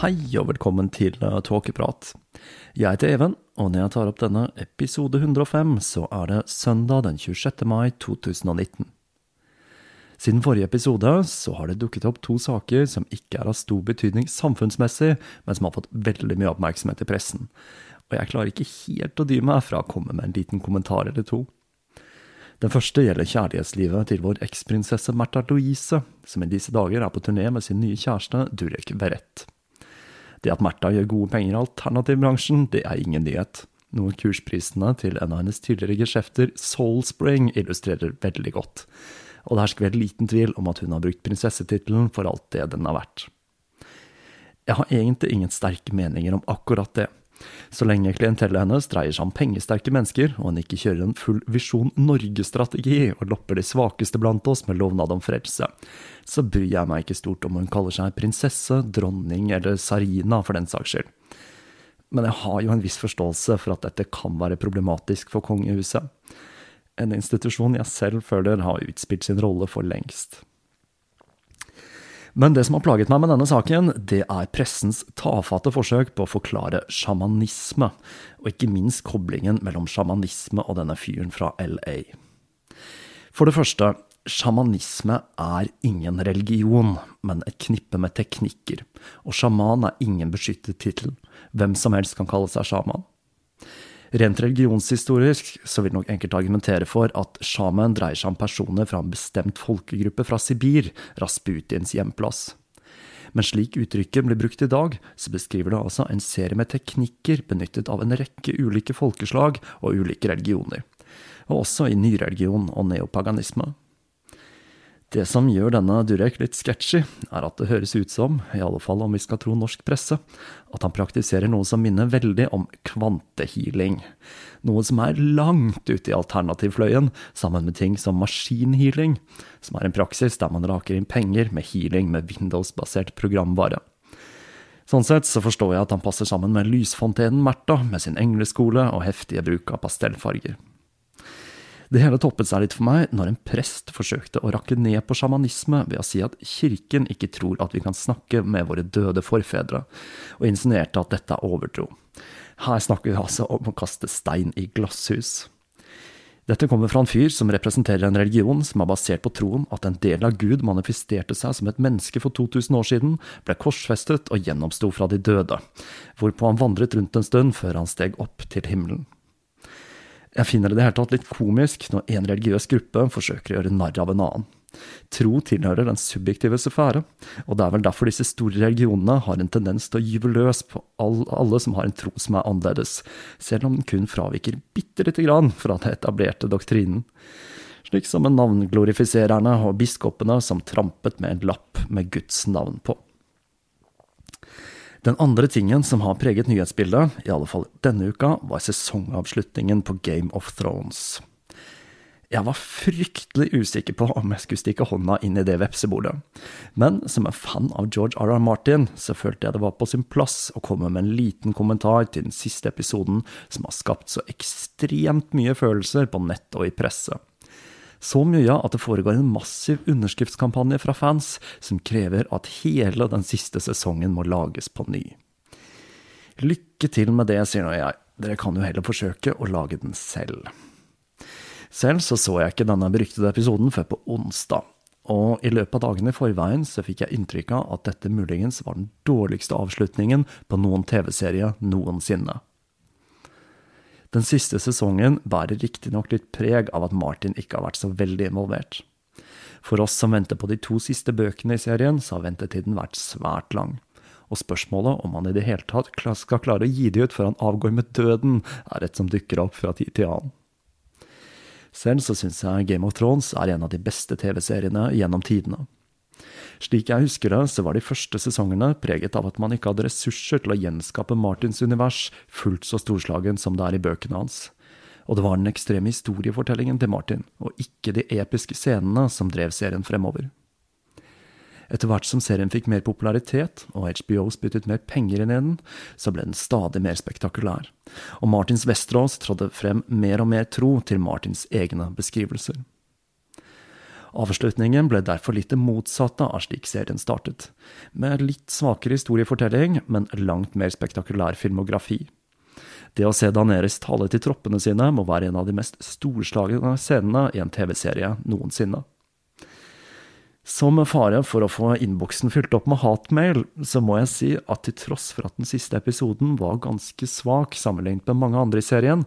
Hei og velkommen til uh, Tåkeprat. Jeg heter Even, og når jeg tar opp denne episode 105, så er det søndag den 26. mai 2019. Siden forrige episode så har det dukket opp to saker som ikke er av stor betydning samfunnsmessig, men som har fått veldig mye oppmerksomhet i pressen. Og jeg klarer ikke helt å dy meg fra å komme med en liten kommentar eller to. Den første gjelder kjærlighetslivet til vår eksprinsesse Märtha Louise, som i disse dager er på turné med sin nye kjæreste Durek Verrett. Det at Märtha gjør gode penger i alternativbransjen, det er ingen nyhet. Noe kursprisene til en av hennes tidligere geskjefter, Soulspring, illustrerer veldig godt. Og det hersker vel liten tvil om at hun har brukt prinsessetittelen for alt det den har vært. Jeg har egentlig ingen sterke meninger om akkurat det. Så lenge klientellet hennes dreier seg om pengesterke mennesker, og hun ikke kjører en full Visjon Norge-strategi og lopper de svakeste blant oss med lovnad om frelse, så bryr jeg meg ikke stort om hun kaller seg prinsesse, dronning eller Sarina for den saks skyld. Men jeg har jo en viss forståelse for at dette kan være problematisk for kongehuset. En institusjon jeg selv føler har utspilt sin rolle for lengst. Men det som har plaget meg med denne saken, det er pressens tafatte forsøk på å forklare sjamanisme, og ikke minst koblingen mellom sjamanisme og denne fyren fra LA. For det første, sjamanisme er ingen religion, men et knippe med teknikker, og sjaman er ingen beskyttet tittel, hvem som helst kan kalle seg sjaman. Rent religionshistorisk så vil nok enkelte argumentere for at sjamen dreier seg om personer fra en bestemt folkegruppe fra Sibir, Rasputins hjemplass. Men slik uttrykket blir brukt i dag, så beskriver det altså en serie med teknikker benyttet av en rekke ulike folkeslag og ulike religioner, og også i nyreligion og neopaganisme. Det som gjør denne Durek litt sketchy, er at det høres ut som, i alle fall om vi skal tro norsk presse, at han praktiserer noe som minner veldig om kvantehealing. Noe som er langt ute i alternativfløyen, sammen med ting som maskinhealing, som er en praksis der man raker inn penger med healing med Windows-basert programvare. Sånn sett så forstår jeg at han passer sammen med lysfontenen Märtha med sin engleskole og heftige bruk av pastellfarger. Det hele toppet seg litt for meg når en prest forsøkte å rakke ned på sjamanisme ved å si at kirken ikke tror at vi kan snakke med våre døde forfedre, og insinuerte at dette er overtro. Her snakker vi altså om å kaste stein i glasshus. Dette kommer fra en fyr som representerer en religion som er basert på troen at en del av Gud manifesterte seg som et menneske for 2000 år siden, ble korsfestet og gjenoppsto fra de døde, hvorpå han vandret rundt en stund før han steg opp til himmelen. Jeg finner det i det hele tatt litt komisk når en religiøs gruppe forsøker å gjøre narr av en annen. Tro tilhører den subjektive sfære, og det er vel derfor disse store religionene har en tendens til å gyve løs på alle som har en tro som er annerledes, selv om den kun fraviker bitte lite grann fra den etablerte doktrinen. Slik som med navnglorifisererne og biskopene som trampet med en lapp med Guds navn på. Den andre tingen som har preget nyhetsbildet, i alle fall denne uka, var sesongavslutningen på Game of Thrones. Jeg var fryktelig usikker på om jeg skulle stikke hånda inn i det vepsebordet, men som en fan av George R.R. Martin, så følte jeg det var på sin plass å komme med en liten kommentar til den siste episoden som har skapt så ekstremt mye følelser på nett og i presse. Så mye at det foregår en massiv underskriftskampanje fra fans som krever at hele den siste sesongen må lages på ny. Lykke til med det, sier nå jeg, dere kan jo heller forsøke å lage den selv. Selv så så jeg ikke denne beryktede episoden før på onsdag, og i løpet av dagene i forveien så fikk jeg inntrykk av at dette muligens var den dårligste avslutningen på noen TV-serie noensinne. Den siste sesongen bærer riktignok litt preg av at Martin ikke har vært så veldig involvert. For oss som venter på de to siste bøkene i serien, så har ventetiden vært svært lang. Og spørsmålet om han i det hele tatt skal klare å gi det ut før han avgår med døden, er et som dukker opp fra tid til annen. Selv så syns jeg Game of Thrones er en av de beste TV-seriene gjennom tidene. Slik jeg husker det, så var de første sesongene preget av at man ikke hadde ressurser til å gjenskape Martins univers fullt så storslagen som det er i bøkene hans. Og det var den ekstreme historiefortellingen til Martin, og ikke de episke scenene, som drev serien fremover. Etter hvert som serien fikk mer popularitet, og HBO spyttet mer penger inn i den, så ble den stadig mer spektakulær, og Martins Vesterås trådte frem mer og mer tro til Martins egne beskrivelser. Avslutningen ble derfor litt det motsatte av slik serien startet, med litt svakere historiefortelling, men langt mer spektakulær filmografi. Det å se Daneris tale til troppene sine må være en av de mest storslagne scenene i en TV-serie noensinne. Som fare for å få innboksen fylt opp med hatmail, så må jeg si at til tross for at den siste episoden var ganske svak sammenlignet med mange andre i serien,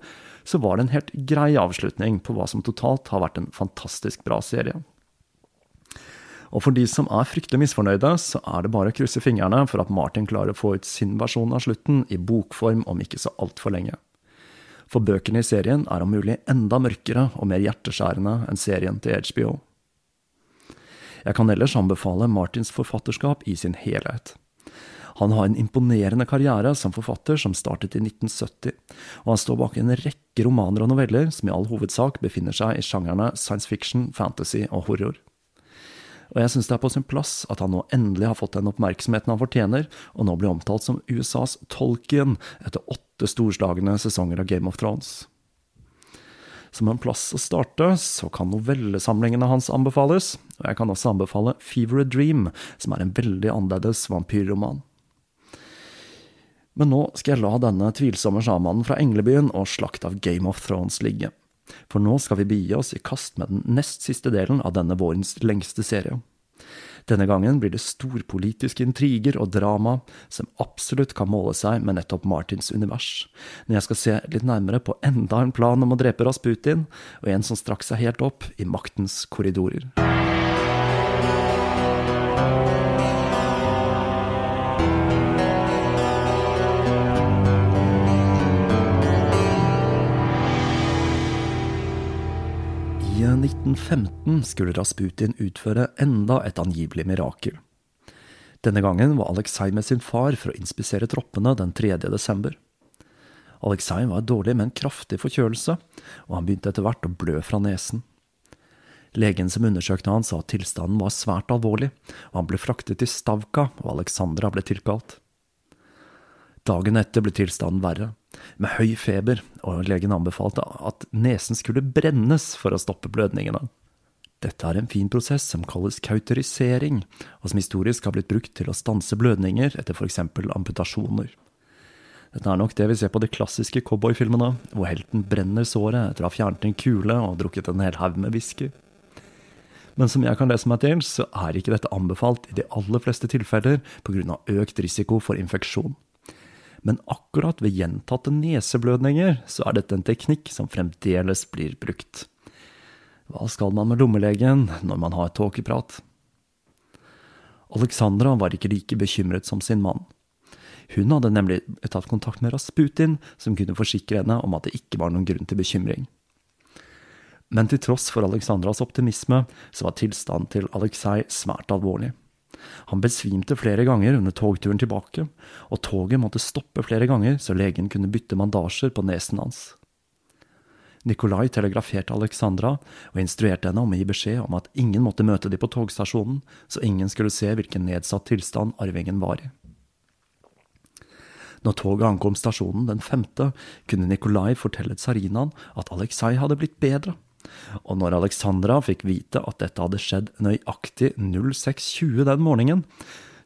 så var det en helt grei avslutning på hva som totalt har vært en fantastisk bra serie. Og for de som er fryktelig misfornøyde, så er det bare å krysse fingrene for at Martin klarer å få ut sin versjon av slutten i bokform om ikke så altfor lenge. For bøkene i serien er om mulig enda mørkere og mer hjerteskjærende enn serien til HBO. Jeg kan ellers anbefale Martins forfatterskap i sin helhet. Han har en imponerende karriere som forfatter som startet i 1970, og han står bak en rekke romaner og noveller som i all hovedsak befinner seg i sjangerne science fiction, fantasy og horror. Og jeg syns det er på sin plass at han nå endelig har fått den oppmerksomheten han fortjener, og nå blir omtalt som USAs Tolkien etter åtte storslagne sesonger av Game of Thrones. Som en plass å starte, så kan novellesamlingene hans anbefales, og jeg kan også anbefale Fever a Dream, som er en veldig annerledes vampyrroman. Men nå skal jeg la denne tvilsomme sjamanen fra Englebyen og slakt av Game of Thrones ligge. For nå skal vi begi oss i kast med den nest siste delen av denne vårens lengste serie. Denne gangen blir det storpolitiske intriger og drama som absolutt kan måle seg med nettopp Martins univers, når jeg skal se litt nærmere på enda en plan om å drepe Rasputin, og en som strakk seg helt opp i maktens korridorer. I 1915 skulle Rasputin utføre enda et angivelig mirakel. Denne gangen var Aleksej med sin far for å inspisere troppene den 3. desember. Aleksej var dårlig med en kraftig forkjølelse, og han begynte etter hvert å blø fra nesen. Legen som undersøkte han sa at tilstanden var svært alvorlig, og han ble fraktet til Stavka, og Aleksandra ble tilkalt. Dagen etter ble tilstanden verre, med høy feber, og legen anbefalte at nesen skulle brennes for å stoppe blødningene. Dette er en fin prosess som kalles kauterisering, og som historisk har blitt brukt til å stanse blødninger etter f.eks. amputasjoner. Dette er nok det vi ser på de klassiske cowboyfilmene, hvor helten brenner såret etter å ha fjernet en kule og drukket en hel haug med whisky. Men som jeg kan lese meg til, så er ikke dette anbefalt i de aller fleste tilfeller pga. økt risiko for infeksjon men akkurat ved gjentatte neseblødninger så er dette en teknikk som fremdeles blir brukt. Hva skal man med lommelegen når man har tåkeprat? Alexandra var ikke like bekymret som sin mann. Hun hadde nemlig tatt kontakt med Rasputin, som kunne forsikre henne om at det ikke var noen grunn til bekymring. Men til tross for Alexandras optimisme, så var tilstanden til Aleksej svært alvorlig. Han besvimte flere ganger under togturen tilbake, og toget måtte stoppe flere ganger så legen kunne bytte mandasjer på nesen hans. Nikolai telegraferte Alexandra og instruerte henne om å gi beskjed om at ingen måtte møte de på togstasjonen, så ingen skulle se hvilken nedsatt tilstand arvingen var i. Når toget ankom stasjonen den femte, kunne Nikolai fortelle tsarinaen at Aleksej hadde blitt bedre, og når Alexandra fikk vite at dette hadde skjedd nøyaktig 06.20 den morgenen,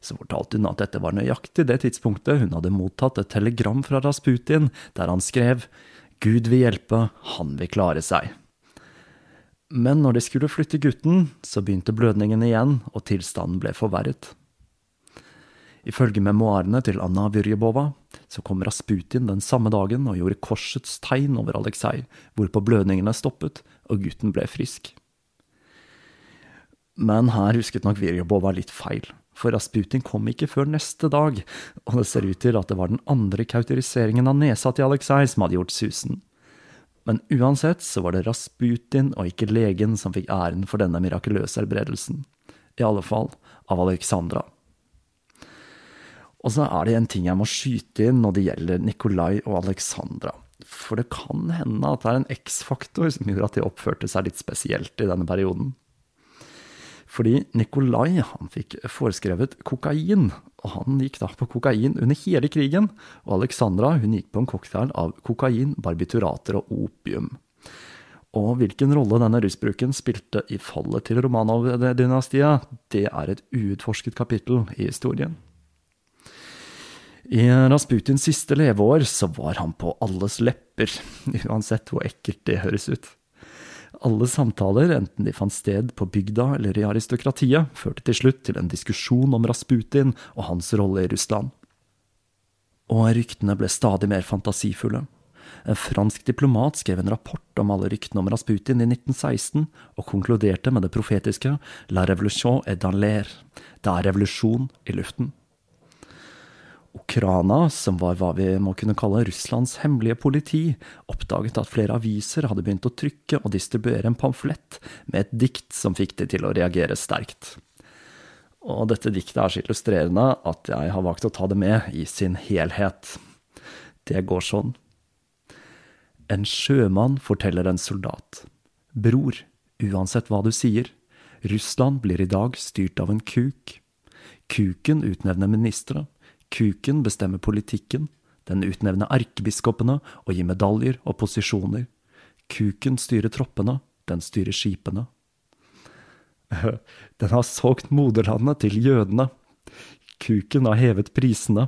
så fortalte hun at dette var nøyaktig det tidspunktet hun hadde mottatt et telegram fra Rasputin der han skrev Gud vil hjelpe, han vil klare seg. Men når de skulle flytte gutten, så begynte blødningen igjen, og tilstanden ble forverret. Ifølge memoarene til Anna Vyrjebova så kom Rasputin den samme dagen og gjorde korsets tegn over Aleksej, hvorpå blødningene stoppet og gutten ble frisk. Men her husket nok Vyrjebova litt feil, for Rasputin kom ikke før neste dag, og det ser ut til at det var den andre kauteriseringen av nesa til Aleksej som hadde gjort susen. Men uansett så var det Rasputin og ikke legen som fikk æren for denne mirakuløse helbredelsen. I alle fall av Alexandra. Og så er det en ting jeg må skyte inn når det gjelder Nikolai og Alexandra. For det kan hende at det er en X-faktor som gjør at de oppførte seg litt spesielt i denne perioden. Fordi Nikolai han fikk foreskrevet kokain, og han gikk da på kokain under hele krigen. Og Alexandra hun gikk på en cocktail av kokain, barbiturater og opium. Og hvilken rolle denne rusbruken spilte i fallet til Romanov-dynastiet, det er et uutforsket kapittel i historien. I Rasputins siste leveår så var han på alles lepper, uansett hvor ekkelt det høres ut. Alle samtaler, enten de fant sted på bygda eller i aristokratiet, førte til slutt til en diskusjon om Rasputin og hans rolle i Russland. Og ryktene ble stadig mer fantasifulle. En fransk diplomat skrev en rapport om alle ryktene om Rasputin i 1916, og konkluderte med det profetiske La revolution est dans l'air. Det er revolusjon i luften. Okrana, som var hva vi må kunne kalle Russlands hemmelige politi, oppdaget at flere aviser hadde begynt å trykke og distribuere en pamflett med et dikt som fikk de til å reagere sterkt. Og dette diktet er så illustrerende at jeg har valgt å ta det med i sin helhet. Det går sånn. En sjømann forteller en soldat. Bror, uansett hva du sier, Russland blir i dag styrt av en kuk. Kuken utnevner ministre, Kuken bestemmer politikken, den utnevner erkebiskopene og gir medaljer og posisjoner. Kuken styrer troppene, den styrer skipene. Den har solgt moderlandet til jødene. Kuken har hevet prisene.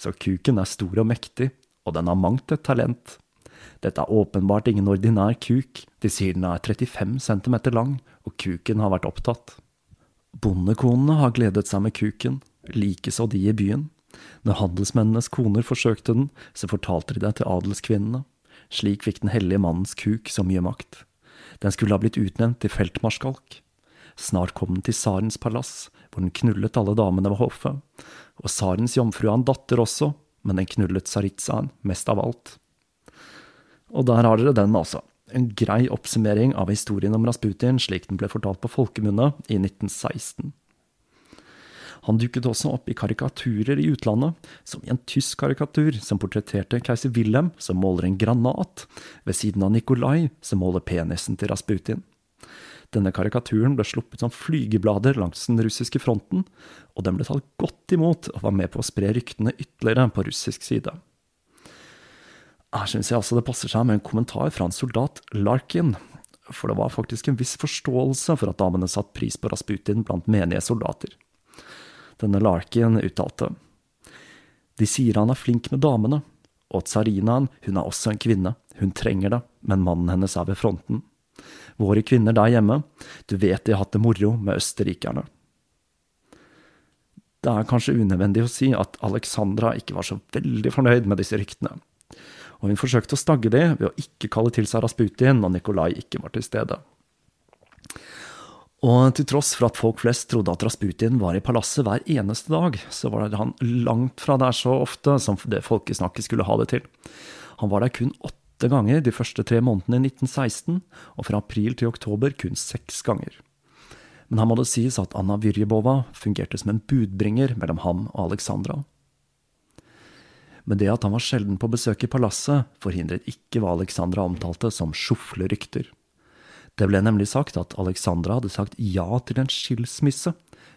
Så kuken er stor og mektig, og den har mangt et talent. Dette er åpenbart ingen ordinær kuk, de sier den er 35 cm lang, og kuken har vært opptatt. Bondekonene har gledet seg med kuken, likeså de i byen. Når handelsmennenes koner forsøkte den, så fortalte de det til adelskvinnene. Slik fikk den hellige mannens kuk så mye makt. Den skulle ha blitt utnevnt til feltmarskalk. Snart kom den til tsarens palass, hvor den knullet alle damene ved hoffet. Og tsarens jomfru har en datter også, men den knullet tsaritsaen mest av alt. Og der har dere den, altså. En grei oppsummering av historien om Rasputin slik den ble fortalt på folkemunne i 1916. Han dukket også opp i karikaturer i utlandet, som i en tysk karikatur som portretterte keiser Wilhelm som måler en granat, ved siden av Nikolai som måler penisen til Rasputin. Denne karikaturen ble sluppet som flygeblader langs den russiske fronten, og den ble tatt godt imot og var med på å spre ryktene ytterligere på russisk side. Her syns jeg altså det passer seg med en kommentar fra en soldat, Larkin, for det var faktisk en viss forståelse for at damene satte pris på Rasputin blant menige soldater. Denne Larkin uttalte. De sier han er flink med damene, og tsarinaen, hun er også en kvinne, hun trenger det, men mannen hennes er ved fronten. Våre kvinner der hjemme, du vet de har hatt det moro med østerrikerne. Det er kanskje unødvendig å si at Alexandra ikke var så veldig fornøyd med disse ryktene, og hun forsøkte å stagge det ved å ikke kalle til seg Rasputin når Nikolai ikke var til stede. Og til tross for at folk flest trodde at Rasputin var i palasset hver eneste dag, så var han langt fra der så ofte som det folkesnakket skulle ha det til. Han var der kun åtte ganger de første tre månedene i 1916, og fra april til oktober kun seks ganger. Men her må det sies at Anna Vyrjebova fungerte som en budbringer mellom ham og Alexandra. Men det at han var sjelden på besøk i palasset, forhindret ikke hva Alexandra omtalte som sjofle rykter. Det ble nemlig sagt at Alexandra hadde sagt ja til en skilsmisse,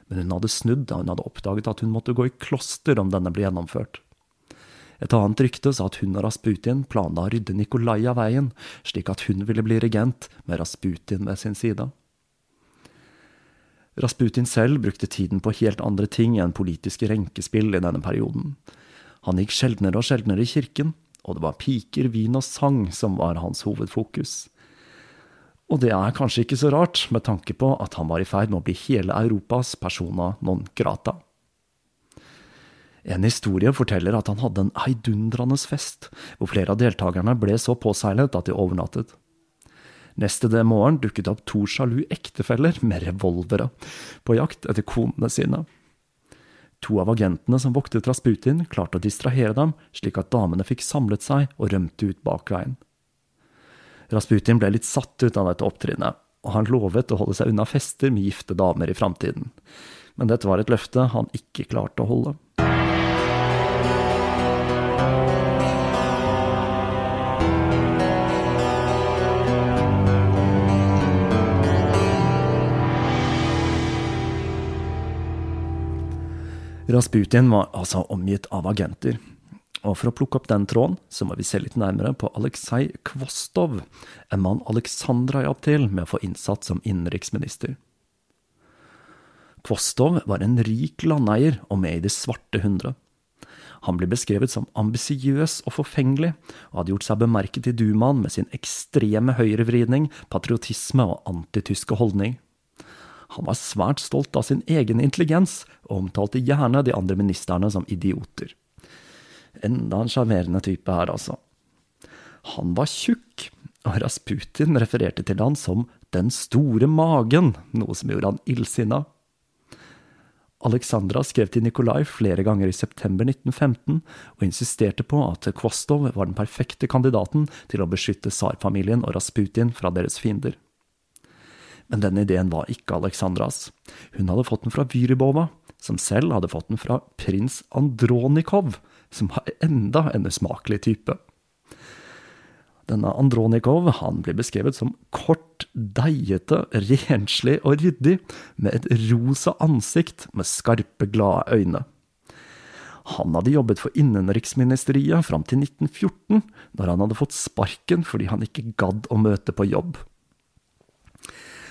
men hun hadde snudd da hun hadde oppdaget at hun måtte gå i kloster om denne ble gjennomført. Et annet rykte sa at hun og Rasputin planla å rydde Nikolai av veien, slik at hun ville bli regent med Rasputin ved sin side. Rasputin selv brukte tiden på helt andre ting enn politiske renkespill i denne perioden. Han gikk sjeldnere og sjeldnere i kirken, og det var piker, vin og sang som var hans hovedfokus. Og det er kanskje ikke så rart, med tanke på at han var i ferd med å bli hele Europas persona non grata. En historie forteller at han hadde en heidundrende fest, hvor flere av deltakerne ble så påseilet at de overnattet. Neste det morgen dukket opp to sjalu ektefeller med revolvere, på jakt etter konene sine. To av agentene som voktet Rasputin, klarte å distrahere dem, slik at damene fikk samlet seg og rømte ut bak veien. Rasputin ble litt satt ut av dette opptrinnet, og han lovet å holde seg unna fester med gifte damer i framtiden. Men dette var et løfte han ikke klarte å holde. Rasputin var altså omgitt av agenter. Og for å plukke opp den tråden, så må vi se litt nærmere på Aleksej Kvostov, en mann Aleksandra hjalp til med å få innsatt som innenriksminister. Kvostov var en rik landeier og med i Det svarte hundre. Han blir beskrevet som ambisiøs og forfengelig, og hadde gjort seg bemerket i dumaen med sin ekstreme høyrevridning, patriotisme og antityske holdning. Han var svært stolt av sin egen intelligens, og omtalte gjerne de andre ministerne som idioter. Enda en sjarmerende type her, altså. Han var tjukk, og Rasputin refererte til han som den store magen, noe som gjorde han illsinna. Alexandra skrev til Nikolai flere ganger i september 1915 og insisterte på at Kvostov var den perfekte kandidaten til å beskytte tsarfamilien og Rasputin fra deres fiender. Men den ideen var ikke Aleksandras. Hun hadde fått den fra Vyribova, som selv hadde fått den fra prins Andronikov, som var enda en usmakelig type. Denne Andronikov han blir beskrevet som kort, deigete, renslig og ryddig, med et rosa ansikt med skarpe, glade øyne. Han hadde jobbet for innenriksministeriet fram til 1914, når han hadde fått sparken fordi han ikke gadd å møte på jobb.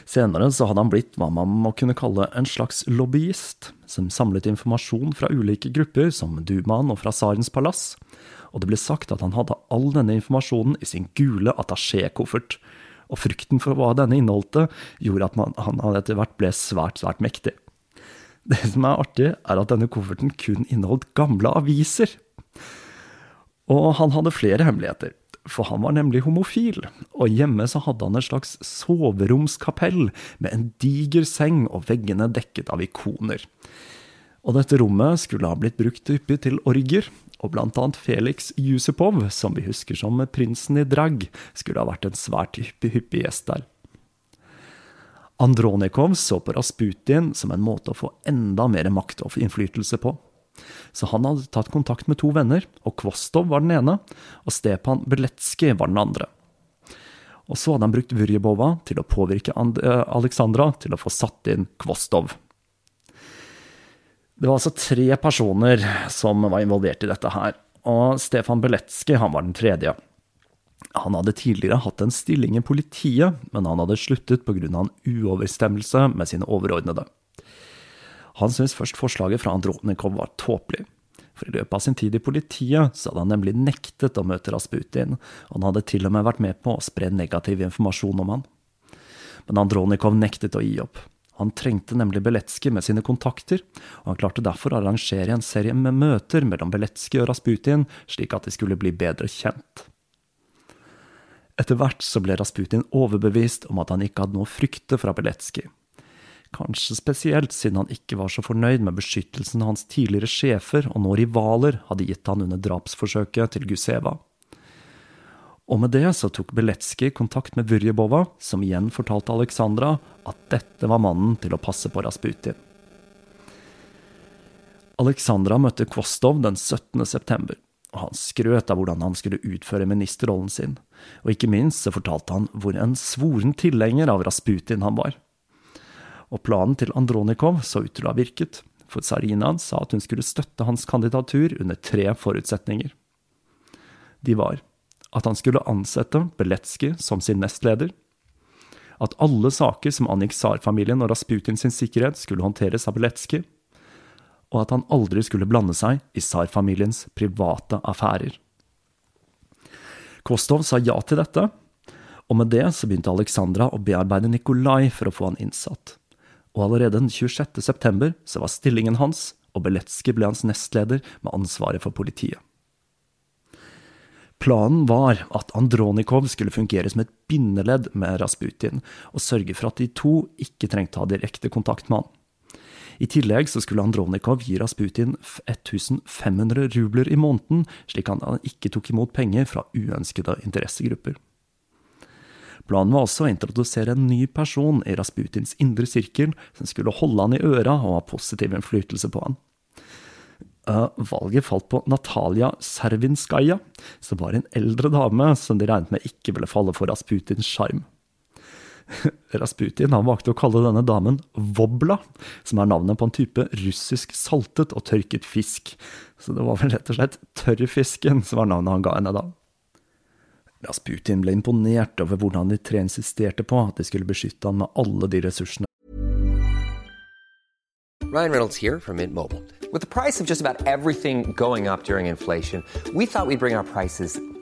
Senere så hadde han blitt hva man må kunne kalle en slags lobbyist, som samlet informasjon fra ulike grupper, som Dumaen og fra Tsarens palass, og det ble sagt at han hadde all denne informasjonen i sin gule attaché-koffert. og frykten for hva denne inneholdte, gjorde at man, han etter hvert ble svært, svært mektig. Det som er artig, er at denne kofferten kun inneholdt gamle aviser. Og han hadde flere hemmeligheter for han var nemlig homofil, og hjemme så hadde han et slags soveromskapell med en diger seng og veggene dekket av ikoner. Og dette rommet skulle ha blitt brukt hyppig til orger, og blant annet Felix Jusupov, som vi husker som prinsen i drag, skulle ha vært en svært hyppig, hyppig gjest der. Andronikov så på Rasputin som en måte å få enda mer makt og innflytelse på. Så han hadde tatt kontakt med to venner, og Kvostov var den ene, og Stepan Beletskij var den andre. Og så hadde han brukt Vurjebova til å påvirke eh, Alexandra til å få satt inn Kvostov. Det var altså tre personer som var involvert i dette her, og Stefan Beletskij var den tredje. Han hadde tidligere hatt en stilling i politiet, men han hadde sluttet pga. en uoverstemmelse med sine overordnede. Han syntes først forslaget fra Andronikov var tåpelig. For i løpet av sin tid i politiet så hadde han nemlig nektet å møte Rasputin, og han hadde til og med vært med på å spre negativ informasjon om han. Men Andronikov nektet å gi opp. Han trengte nemlig Beletskij med sine kontakter, og han klarte derfor å arrangere en serie med møter mellom Beletskij og Rasputin, slik at de skulle bli bedre kjent. Etter hvert så ble Rasputin overbevist om at han ikke hadde noe å frykte fra Beletskij. Kanskje spesielt siden han ikke var så fornøyd med beskyttelsen hans tidligere sjefer og nå rivaler hadde gitt han under drapsforsøket til Guseva. Og med det så tok Beletskij kontakt med Vurjebova, som igjen fortalte Aleksandra at dette var mannen til å passe på Rasputin. Aleksandra møtte Kvostov den 17. september, og han skrøt av hvordan han skulle utføre ministerrollen sin, og ikke minst så fortalte han hvor en svoren tilhenger av Rasputin han var. Og planen til Andronikov så ut til å ha virket, for tsarina sa at hun skulle støtte hans kandidatur under tre forutsetninger. De var at han skulle ansette Beletskij som sin nestleder, at alle saker som angikk tsarfamilien og Rasputin sin sikkerhet, skulle håndteres av Beletskij, og at han aldri skulle blande seg i tsarfamiliens private affærer. Kostov sa ja til dette, og med det så begynte Alexandra å bearbeide Nikolai for å få han innsatt. Og allerede den 26. september så var stillingen hans, og Beletskij ble hans nestleder med ansvaret for politiet. Planen var at Andronikov skulle fungere som et bindeledd med Rasputin, og sørge for at de to ikke trengte å ha direkte kontakt med han. I tillegg så skulle Andronikov gi Rasputin 1500 rubler i måneden, slik at han ikke tok imot penger fra uønskede interessegrupper. Planen var også å introdusere en ny person i Rasputins indre sirkel, som skulle holde han i øra og ha positiv innflytelse på han. Uh, valget falt på Natalia Servinskaja, som var en eldre dame som de regnet med ikke ville falle for Rasputins sjarm. Rasputin han valgte å kalle denne damen Vobla, som er navnet på en type russisk saltet og tørket fisk. Så det var vel rett og slett tørrfisken som var navnet han ga henne da. Rasputin ble imponert over hvordan de tre insisterte på at de skulle beskytte han med alle de ressursene. Ryan Reynolds her fra Mint Mobile. Med prisen på nesten alt som går opp under inflasjonen, trodde vi at vi skulle bringe prisene prices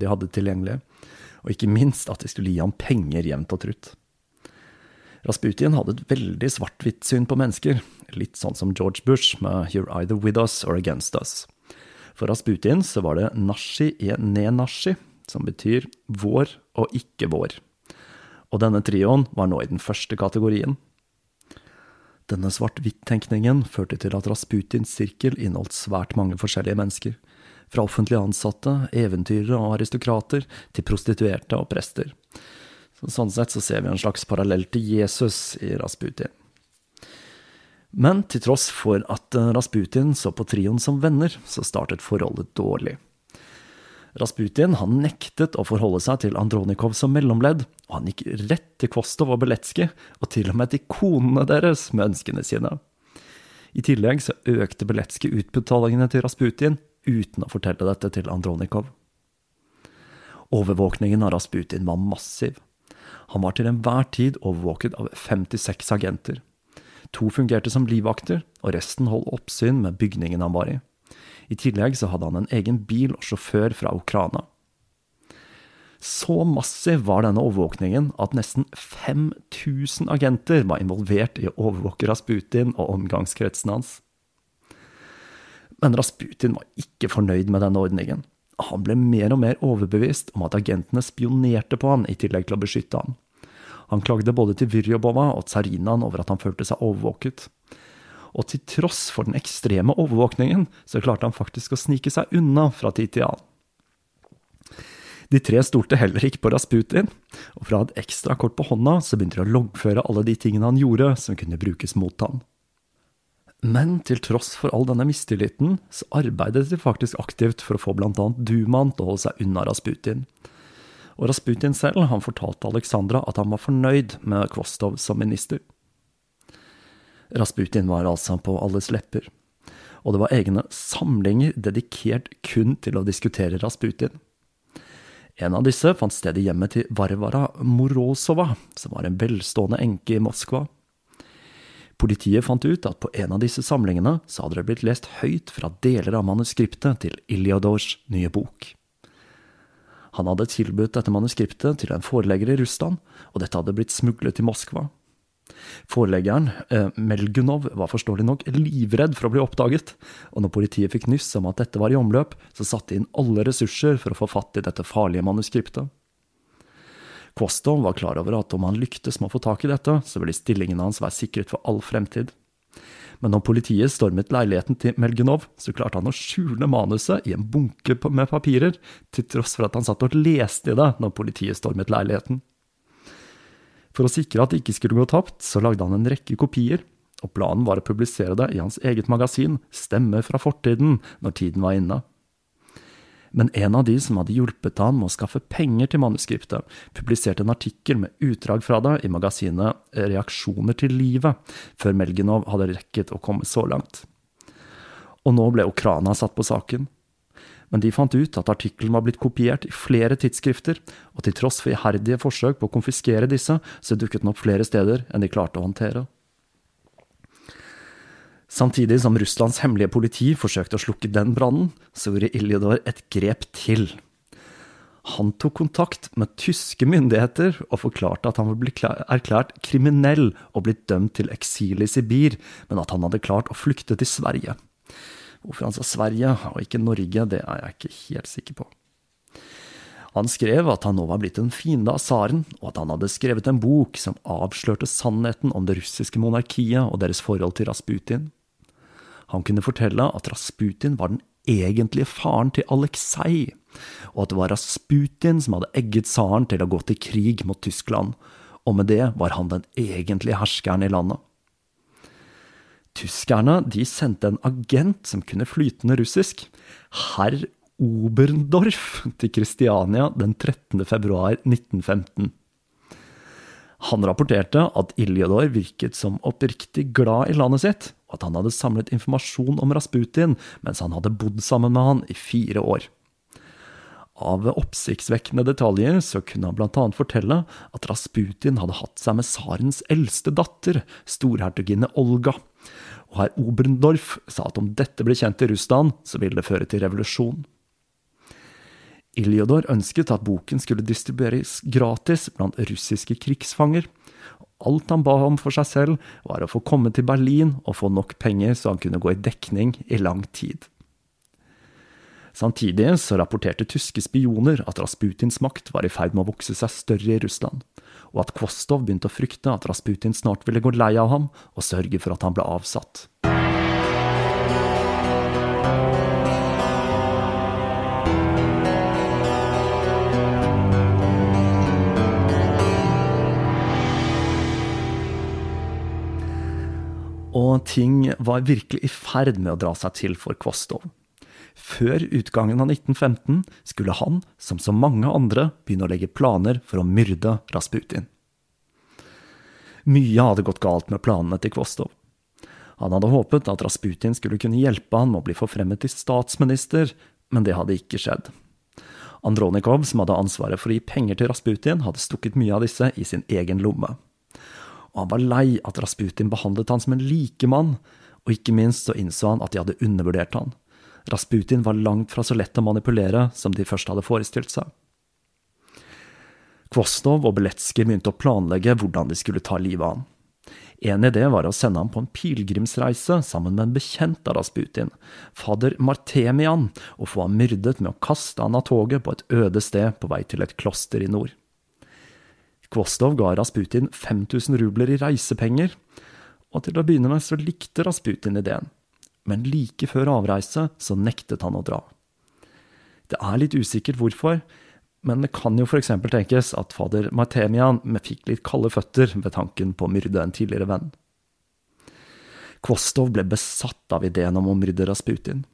De hadde tilgjengelig, og ikke minst at de skulle gi ham penger jevnt og trutt. Rasputin hadde et veldig svart-hvitt syn på mennesker, litt sånn som George Bush med You're either with us or against us. For Rasputin så var det nashi e ne nashi, som betyr vår og ikke vår. Og denne trioen var nå i den første kategorien. Denne svart-hvitt-tenkningen førte til at Rasputins sirkel inneholdt svært mange forskjellige mennesker, fra offentlig ansatte, eventyrere og aristokrater, til prostituerte og prester. Så sånn sett så ser vi en slags parallell til Jesus i Rasputin. Men til tross for at eh, Rasputin så på trioen som venner, så startet forholdet dårlig. Rasputin han nektet å forholde seg til Andronikov som mellomledd, og han gikk rett til Kvostov og Beletskij, og til og med til konene deres med ønskene sine. I tillegg så økte Beletskij utbetalingene til Rasputin uten å fortelle dette til Andronikov. Overvåkningen av Rasputin var massiv. Han var til enhver tid overvåket av 56 agenter. To fungerte som livvakter, og resten holdt oppsyn med bygningen han var i. I tillegg så hadde han en egen bil og sjåfør fra Ukraina. Så massiv var denne overvåkningen at nesten 5000 agenter var involvert i å overvåke Rasputin og omgangskretsen hans. Men Rasputin var ikke fornøyd med denne ordningen. Han ble mer og mer overbevist om at agentene spionerte på han i tillegg til å beskytte han. Han klagde både til Vyrjobova og tsarinaen over at han følte seg overvåket. Og til tross for den ekstreme overvåkningen, så klarte han faktisk å snike seg unna fra tid til annen. De tre stolte heller ikke på Rasputin, og fra et ekstra kort på hånda så begynte de å loggføre alle de tingene han gjorde som kunne brukes mot han. Men til tross for all denne mistilliten, så arbeidet de faktisk aktivt for å få annet Dumaen til å holde seg unna Rasputin. Og Rasputin selv han fortalte Alexandra at han var fornøyd med Kvostov som minister. Rasputin var altså på alles lepper, og det var egne samlinger dedikert kun til å diskutere Rasputin. En av disse fant sted i hjemmet til Varvara Morozova, som var en velstående enke i Moskva. Politiet fant ut at på en av disse samlingene så hadde det blitt lest høyt fra deler av manuskriptet til Iliadors nye bok. Han hadde tilbudt dette manuskriptet til en forelegger i Russland, og dette hadde blitt smuglet til Moskva. Foreleggeren, eh, Melgunov, var forståelig nok livredd for å bli oppdaget, og når politiet fikk nyss om at dette var i omløp, så satte de inn alle ressurser for å få fatt i dette farlige manuskriptet. Kvostov var klar over at om han lyktes med å få tak i dette, så ville stillingen hans være sikret for all fremtid. Men når politiet stormet leiligheten til Melgenov, så klarte han å skjule manuset i en bunke med papirer, til tross for at han satt og leste i det når politiet stormet leiligheten. For å sikre at det ikke skulle gå tapt, så lagde han en rekke kopier, og planen var å publisere det i hans eget magasin, Stemmer fra fortiden, når tiden var inne. Men en av de som hadde hjulpet han med å skaffe penger til manuskriptet, publiserte en artikkel med utdrag fra det i magasinet Reaksjoner til livet, før Melginov hadde rekket å komme så langt. Og nå ble Okrana satt på saken. Men de fant ut at artikkelen var blitt kopiert i flere tidsskrifter, og til tross for iherdige forsøk på å konfiskere disse, så dukket den opp flere steder enn de klarte å håndtere. Samtidig som Russlands hemmelige politi forsøkte å slukke den brannen, så gjorde Iljodor et grep til. Han tok kontakt med tyske myndigheter og forklarte at han var erklært kriminell og blitt dømt til eksil i Sibir, men at han hadde klart å flykte til Sverige. Hvorfor han sa Sverige og ikke Norge, det er jeg ikke helt sikker på. Han skrev at han nå var blitt en fiende av tsaren, og at han hadde skrevet en bok som avslørte sannheten om det russiske monarkiet og deres forhold til Rasputin. Han kunne fortelle at Rasputin var den egentlige faren til Aleksej, og at det var Rasputin som hadde egget tsaren til å gå til krig mot Tyskland, og med det var han den egentlige herskeren i landet. Tyskerne de sendte en agent som kunne flytende russisk, herr Oberndorf, til Kristiania den 13. februar 1915. Han rapporterte at Iljodor virket som oppriktig glad i landet sitt, og at han hadde samlet informasjon om Rasputin mens han hadde bodd sammen med han i fire år. Av oppsiktsvekkende detaljer så kunne han blant annet fortelle at Rasputin hadde hatt seg med tsarens eldste datter, storhertuginne Olga, og herr Oberndorf sa at om dette ble kjent i Russland, så ville det føre til revolusjon. Iljodor ønsket at boken skulle distribueres gratis blant russiske krigsfanger. Alt han ba om for seg selv, var å få komme til Berlin og få nok penger så han kunne gå i dekning i lang tid. Samtidig så rapporterte tyske spioner at Rasputins makt var i ferd med å vokse seg større i Russland, og at Kvostov begynte å frykte at Rasputin snart ville gå lei av ham og sørge for at han ble avsatt. Og ting var virkelig i ferd med å dra seg til for Kvostov. Før utgangen av 1915 skulle han, som så mange andre, begynne å legge planer for å myrde Rasputin. Mye hadde gått galt med planene til Kvostov. Han hadde håpet at Rasputin skulle kunne hjelpe han med å bli forfremmet til statsminister, men det hadde ikke skjedd. Andronikov, som hadde ansvaret for å gi penger til Rasputin, hadde stukket mye av disse i sin egen lomme og han var lei at Rasputin behandlet han som en likemann, og ikke minst så innså han at de hadde undervurdert han. Rasputin var langt fra så lett å manipulere som de først hadde forestilt seg. Kvostov og Beletskij begynte å planlegge hvordan de skulle ta livet av han. En idé var å sende ham på en pilegrimsreise sammen med en bekjent av Rasputin, fader Martemian, og få ham myrdet med å kaste han av toget på et øde sted på vei til et kloster i nord. Kvostov ga Rasputin 5000 rubler i reisepenger, og til å begynne med så likte Rasputin ideen, men like før avreise så nektet han å dra. Det er litt usikkert hvorfor, men det kan jo f.eks. tenkes at fader Martemian fikk litt kalde føtter ved tanken på å myrde en tidligere venn. Kvostov ble besatt av ideen om å myrde Rasputin.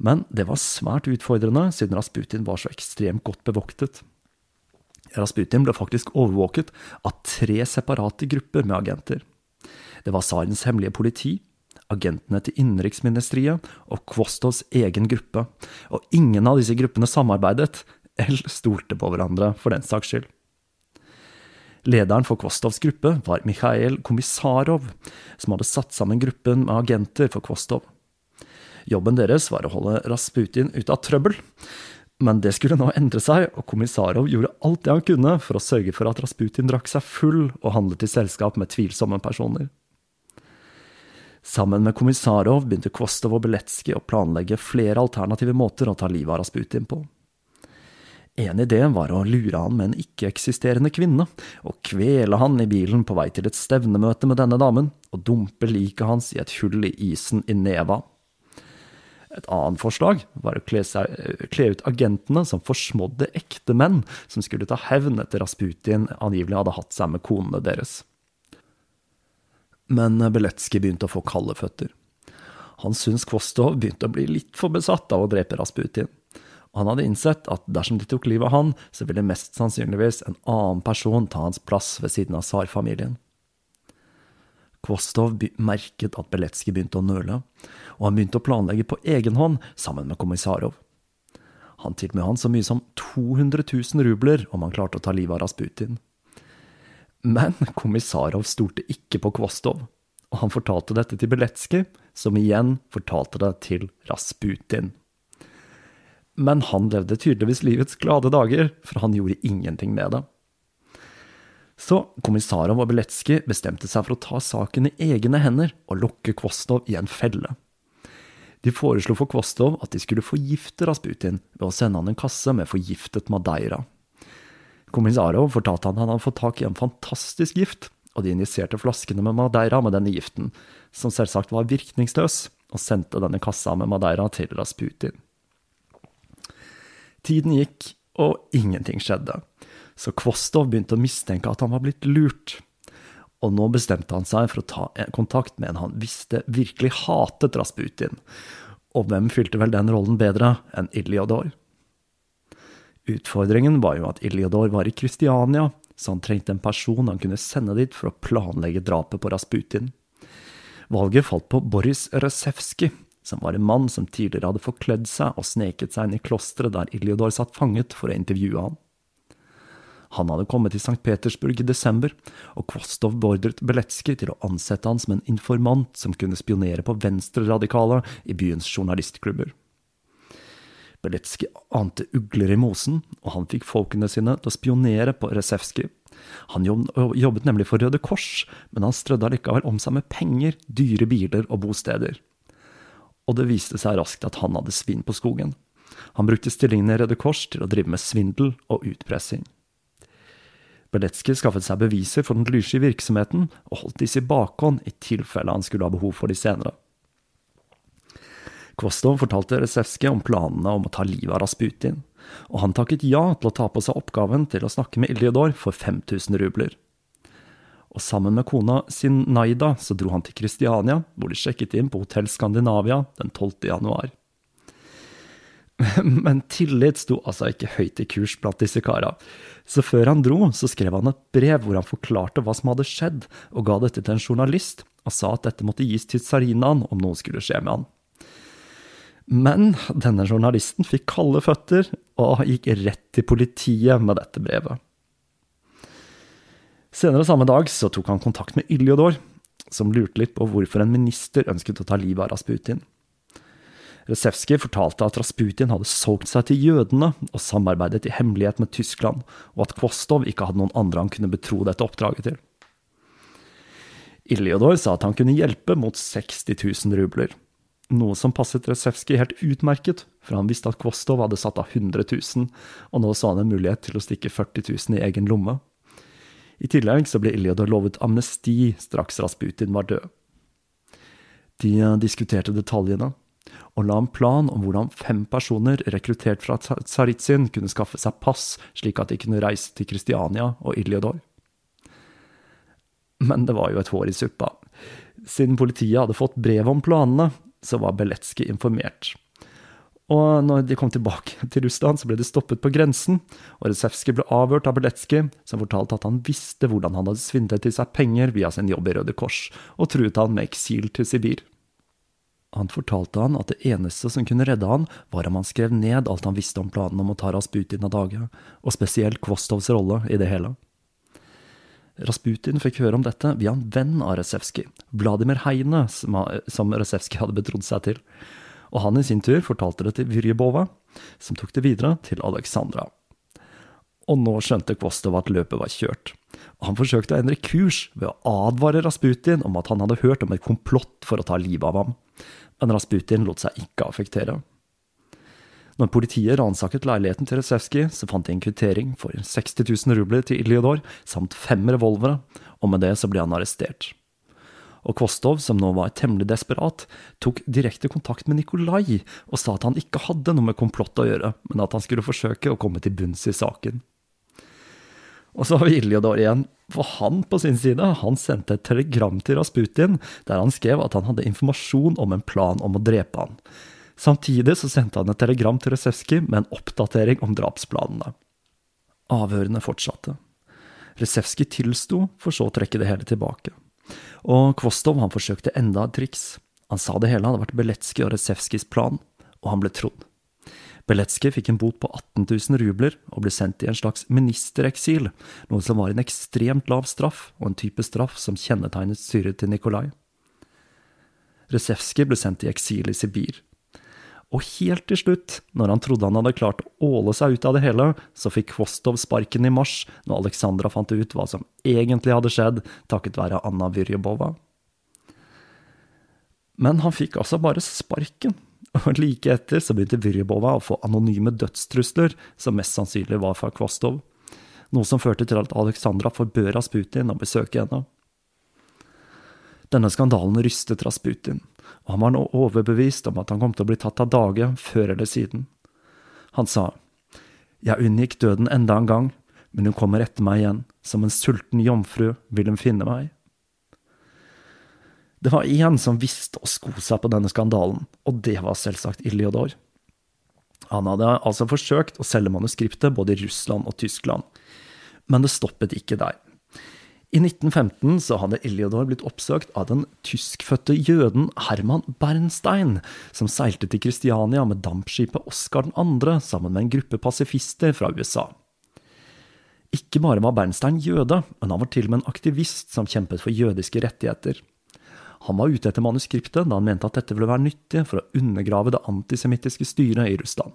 Men det var svært utfordrende, siden Rasputin var så ekstremt godt bevoktet. Rasputin ble faktisk overvåket av tre separate grupper med agenter. Det var tsarens hemmelige politi, agentene til innenriksministeriet og Kvostovs egen gruppe, og ingen av disse gruppene samarbeidet, eller stolte på hverandre, for den saks skyld. Lederen for Kvostovs gruppe var Mikhail Komissarov, som hadde satt sammen gruppen med agenter for Kvostov. Jobben deres var å holde Rasputin ute av trøbbel, men det skulle nå endre seg, og Komisarov gjorde alt det han kunne for å sørge for at Rasputin drakk seg full og handlet i selskap med tvilsomme personer. Sammen med Komisarov begynte Kvostov og Beletskij å planlegge flere alternative måter å ta livet av Rasputin på. En idé var å lure han med en ikke-eksisterende kvinne, og kvele han i bilen på vei til et stevnemøte med denne damen, og dumpe liket hans i et hull i isen i Neva. Et annet forslag var å kle, seg, kle ut agentene som forsmådde ekte menn som skulle ta hevn etter Rasputin angivelig hadde hatt seg med konene deres. Men Beletskij begynte å få kalde føtter. Han syntes Kvostov begynte å bli litt for besatt av å drepe Rasputin. Han hadde innsett at dersom de tok livet av han, så ville mest sannsynligvis en annen person ta hans plass ved siden av tsarfamilien. Kvostov merket at Beletskij begynte å nøle, og han begynte å planlegge på egen hånd sammen med Komisarov. Han tilbød han så mye som 200 000 rubler om han klarte å ta livet av Rasputin. Men Komisarov stolte ikke på Kvostov, og han fortalte dette til Beletskij, som igjen fortalte det til Rasputin. Men han levde tydeligvis livets glade dager, for han gjorde ingenting med det. Så kommissarov og Beletskij bestemte seg for å ta saken i egne hender og lokke Kvostov i en felle. De foreslo for Kvostov at de skulle forgifte Rasputin ved å sende han en kasse med forgiftet madeira. Kommissarov fortalte han han hadde fått tak i en fantastisk gift, og de injiserte flaskene med madeira med denne giften, som selvsagt var virkningsløs, og sendte denne kassa med madeira til Rasputin. Tiden gikk, og ingenting skjedde, så Kvostov begynte å mistenke at han var blitt lurt og nå bestemte han seg for å ta kontakt med en han visste virkelig hatet Rasputin. Og hvem fylte vel den rollen bedre enn Iliador? Utfordringen var jo at Iliador var i Kristiania, så han trengte en person han kunne sende dit for å planlegge drapet på Rasputin. Valget falt på Boris Resevskij, som var en mann som tidligere hadde forkledd seg og sneket seg inn i klosteret der Iliador satt fanget for å intervjue han. Han hadde kommet til St. Petersburg i desember, og Kvostov beordret Beletskij til å ansette han som en informant som kunne spionere på venstreradikale i byens journalistklubber. Beletskij ante ugler i mosen, og han fikk folkene sine til å spionere på Resevskij. Han jobbet nemlig for Røde Kors, men han strødde allikevel om seg med penger, dyre biler og bosteder. Og det viste seg raskt at han hadde svinn på skogen. Han brukte stillingen i Røde Kors til å drive med svindel og utpressing. Beletskij skaffet seg beviser for den lyssky virksomheten, og holdt disse i bakhånd i tilfelle han skulle ha behov for de senere. Kvostov fortalte Resevskij om planene om å ta livet av Rasputin, og han takket ja til å ta på seg oppgaven til å snakke med Iljodor for 5000 rubler. Og sammen med kona sin Naida så dro han til Kristiania, hvor de sjekket inn på Hotell Skandinavia den 12. januar. Men tillit sto altså ikke høyt i kurs blant disse kara. Så før han dro, så skrev han et brev hvor han forklarte hva som hadde skjedd, og ga dette til en journalist, og sa at dette måtte gis til tsarinaen om noe skulle skje med han. Men denne journalisten fikk kalde føtter, og gikk rett til politiet med dette brevet. Senere samme dag så tok han kontakt med Iljodor, som lurte litt på hvorfor en minister ønsket å ta livet av Rasputin. Resevskij fortalte at Rasputin hadde solgt seg til jødene og samarbeidet i hemmelighet med Tyskland, og at Kvostov ikke hadde noen andre han kunne betro dette oppdraget til. Iljodor sa at han kunne hjelpe mot 60 000 rubler, noe som passet Resevskij helt utmerket, for han visste at Kvostov hadde satt av 100 000, og nå så han en mulighet til å stikke 40 000 i egen lomme. I tillegg så ble Iljodor lovet amnesti straks Rasputin var død. De diskuterte detaljene, og la en plan om hvordan fem personer rekruttert fra Tsaritsyn kunne skaffe seg pass, slik at de kunne reise til Kristiania og Iljodor. Men det var jo et hår i suppa. Siden politiet hadde fått brev om planene, så var Beletskij informert. Og når de kom tilbake til Russland, så ble de stoppet på grensen, og Resevskij ble avhørt av Beletskij, som fortalte at han visste hvordan han hadde svindlet til seg penger via sin jobb i Røde Kors, og truet han med eksil til Sibir. Han fortalte han at det eneste som kunne redde han, var om han skrev ned alt han visste om planen om å ta Rasputin av dage, og spesielt Kvostovs rolle i det hele. Rasputin fikk høre om dette via en venn av Resevskij, Vladimir Heine, som Resevskij hadde betrodd seg til og han i sin tur fortalte det til Vyrjebova, som tok det videre til Alexandra. Og nå skjønte Kvostov at løpet var kjørt, han forsøkte å endre kurs ved å advare Rasputin om at han hadde hørt om et komplott for å ta livet av ham, men Rasputin lot seg ikke affektere. Når politiet ransaket leiligheten til Resevskij, så fant de en kvittering for 60 000 rubler til Iljodor samt fem revolvere, og med det så ble han arrestert og Kvostov, som nå var temmelig desperat, tok direkte kontakt med Nikolai og sa at han ikke hadde noe med komplott å gjøre, men at han skulle forsøke å komme til bunns i saken. Og så har vi Iljodor igjen, for han på sin side han sendte et telegram til Rasputin der han skrev at han hadde informasjon om en plan om å drepe han. Samtidig så sendte han et telegram til Resevskij med en oppdatering om drapsplanene. Avhørene fortsatte. Resevskij tilsto, for så å trekke det hele tilbake. Og Kvostov han forsøkte enda et triks. Han sa det hele hadde vært Beletskij og Resevskijs plan, og han ble trodd. Beletskij fikk en bot på 18 000 rubler og ble sendt i en slags ministereksil, noe som var en ekstremt lav straff, og en type straff som kjennetegnet styret til Nikolai. Resevskij ble sendt i eksil i Sibir, og helt til slutt, når han trodde han hadde klart å åle seg ut av det hele, så fikk Kvostov sparken i mars, når Alexandra fant ut hva som egentlig hadde skjedd, takket være Anna Vyrjebova. Men han fikk altså bare sparken, og like etter så begynte Vyrjebova å få anonyme dødstrusler, som mest sannsynlig var fra Kvostov, noe som førte til at Alexandra forbød Rasputin å besøke henne. Denne skandalen rystet Rasputin, og han var nå overbevist om at han kom til å bli tatt av dage før eller siden. Han sa, Jeg unngikk døden enda en gang, men hun kommer etter meg igjen, som en sulten jomfru vil hun finne meg. Det var én som visste å sko seg på denne skandalen, og det var selvsagt Iliodor. Han hadde altså forsøkt å selge manuskriptet både i Russland og Tyskland, men det stoppet ikke der. I 1915 så hadde Eliodor blitt oppsøkt av den tyskfødte jøden Herman Bernstein, som seilte til Kristiania med dampskipet Oscar 2. sammen med en gruppe pasifister fra USA. Ikke bare var Bernstein jøde, men han var til og med en aktivist som kjempet for jødiske rettigheter. Han var ute etter manuskriptet da han mente at dette ville være nyttig for å undergrave det antisemittiske styret i Russland.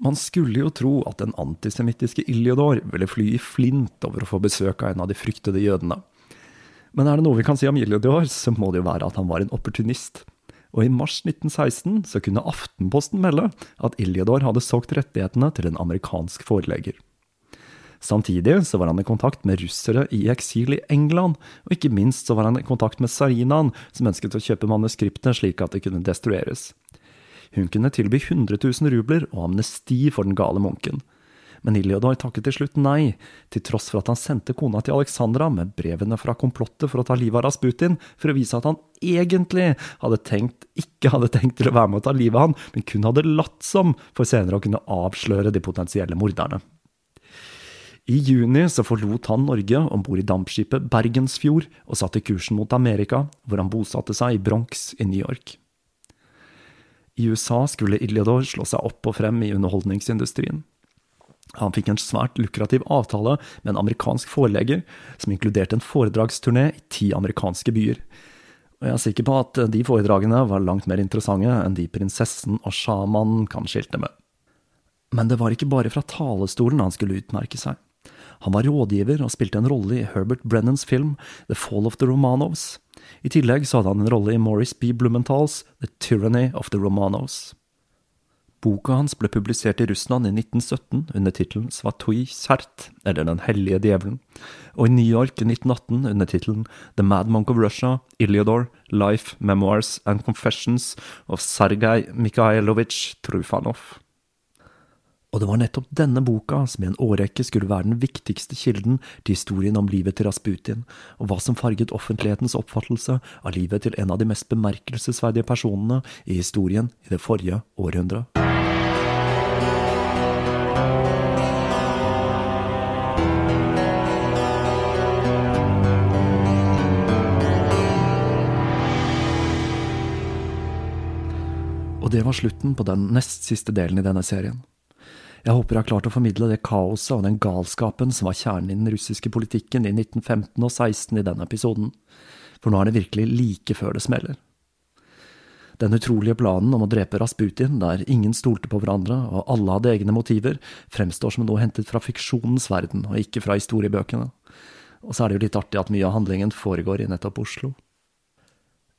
Man skulle jo tro at den antisemittiske Iljodor ville fly i flint over å få besøk av en av de fryktede jødene. Men er det noe vi kan si om Iljodor, så må det jo være at han var en opportunist. Og i mars 1916 så kunne Aftenposten melde at Iljodor hadde solgt rettighetene til en amerikansk forelegger. Samtidig så var han i kontakt med russere i eksil i England, og ikke minst så var han i kontakt med Sarinaen, som ønsket å kjøpe manuskriptene slik at de kunne destrueres. Hun kunne tilby 100 000 rubler og amnesti for den gale munken. Men Iliodor takket til slutt nei, til tross for at han sendte kona til Alexandra med brevene fra komplottet for å ta livet av Rasputin, for å vise at han egentlig hadde tenkt, ikke hadde tenkt til å være med å ta livet av han, men kun hadde latt som, for senere å kunne avsløre de potensielle morderne. I juni så forlot han Norge om bord i dampskipet Bergensfjord og satte kursen mot Amerika, hvor han bosatte seg i Bronx i New York. I USA skulle Iliador slå seg opp og frem i underholdningsindustrien. Han fikk en svært lukrativ avtale med en amerikansk forelegger, som inkluderte en foredragsturné i ti amerikanske byer. Og jeg er sikker på at de foredragene var langt mer interessante enn de prinsessen og sjamanen kan skilte med. Men det var ikke bare fra talestolen han skulle utmerke seg. Han var rådgiver og spilte en rolle i Herbert Brennans film The Fall of the Romanovs, i tillegg så hadde han en rolle i Morris B. Blumenthal's The Tyranny of the Romanovs. Boka hans ble publisert i Russland i 1917 under tittelen Svatui Sert, eller Den hellige djevelen, og i New York i 1918 under tittelen The Mad Monk of Russia, Iliodor, Life, Memoirs and Confessions of Sergej Mikhailovitsj Trufanov. Og det var nettopp denne boka som i en årrekke skulle være den viktigste kilden til historien om livet til Rasputin, og hva som farget offentlighetens oppfattelse av livet til en av de mest bemerkelsesverdige personene i historien i det forrige århundret. Og det var slutten på den nest siste delen i denne serien. Jeg håper jeg har klart å formidle det kaoset og den galskapen som var kjernen i den russiske politikken i 1915 og 16 i denne episoden, for nå er det virkelig like før det smeller. Den utrolige planen om å drepe Rasputin, der ingen stolte på hverandre og alle hadde egne motiver, fremstår som noe hentet fra fiksjonens verden og ikke fra historiebøkene. Og så er det jo litt artig at mye av handlingen foregår i nettopp Oslo.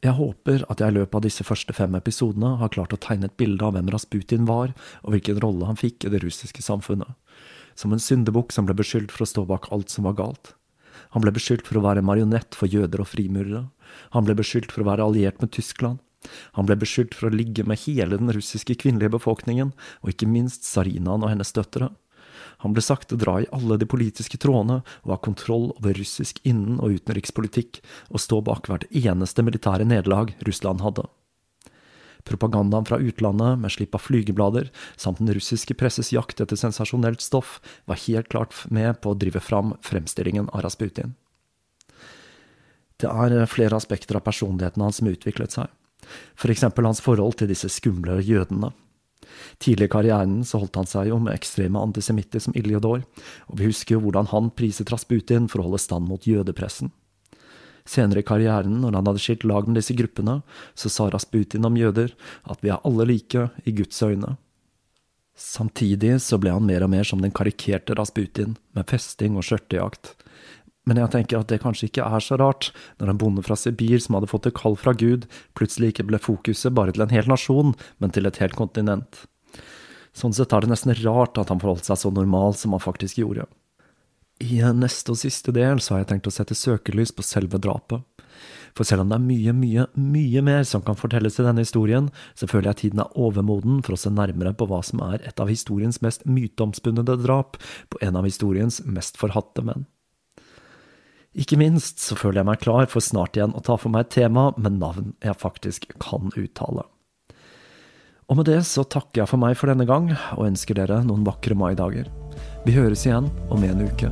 Jeg håper at jeg i løpet av disse første fem episodene har klart å tegne et bilde av hvem Rasputin var, og hvilken rolle han fikk i det russiske samfunnet. Som en syndebukk som ble beskyldt for å stå bak alt som var galt. Han ble beskyldt for å være marionett for jøder og frimurere. Han ble beskyldt for å være alliert med Tyskland. Han ble beskyldt for å ligge med hele den russiske kvinnelige befolkningen, og ikke minst tsarinaen og hennes døtre. Han ble sagt å dra i alle de politiske trådene og ha kontroll over russisk innen- og utenrikspolitikk, og stå bak hvert eneste militære nederlag Russland hadde. Propagandaen fra utlandet, med slipp av flygeblader, samt den russiske presses jakt etter sensasjonelt stoff, var helt klart med på å drive fram fremstillingen av Rasputin. Det er flere aspekter av personligheten hans som utviklet seg, eksempel hans forhold til disse skumle jødene. Tidlig i karrieren så holdt han seg jo med ekstreme antisemitter som Iljodor, og vi husker jo hvordan han priset Rasputin for å holde stand mot jødepressen. Senere i karrieren, når han hadde skilt lag med disse gruppene, så sa Rasputin om jøder at vi er alle like i Guds øyne. Samtidig så ble han mer og mer som den karikerte Rasputin, med festing og skjørtejakt. Men jeg tenker at det kanskje ikke er så rart, når en bonde fra Sibir som hadde fått et kall fra Gud, plutselig ikke ble fokuset bare til en hel nasjon, men til et helt kontinent. Sånn sett er det nesten rart at han forholdt seg så normal som han faktisk gjorde. I neste og siste del så har jeg tenkt å sette søkelys på selve drapet. For selv om det er mye, mye, mye mer som kan fortelles i denne historien, så føler jeg tiden er overmoden for å se nærmere på hva som er et av historiens mest myteomspunnede drap på en av historiens mest forhatte menn. Ikke minst så føler jeg meg klar for snart igjen å ta for meg et tema med navn jeg faktisk kan uttale. Og med det så takker jeg for meg for denne gang, og ønsker dere noen vakre maidager. Vi høres igjen om en uke.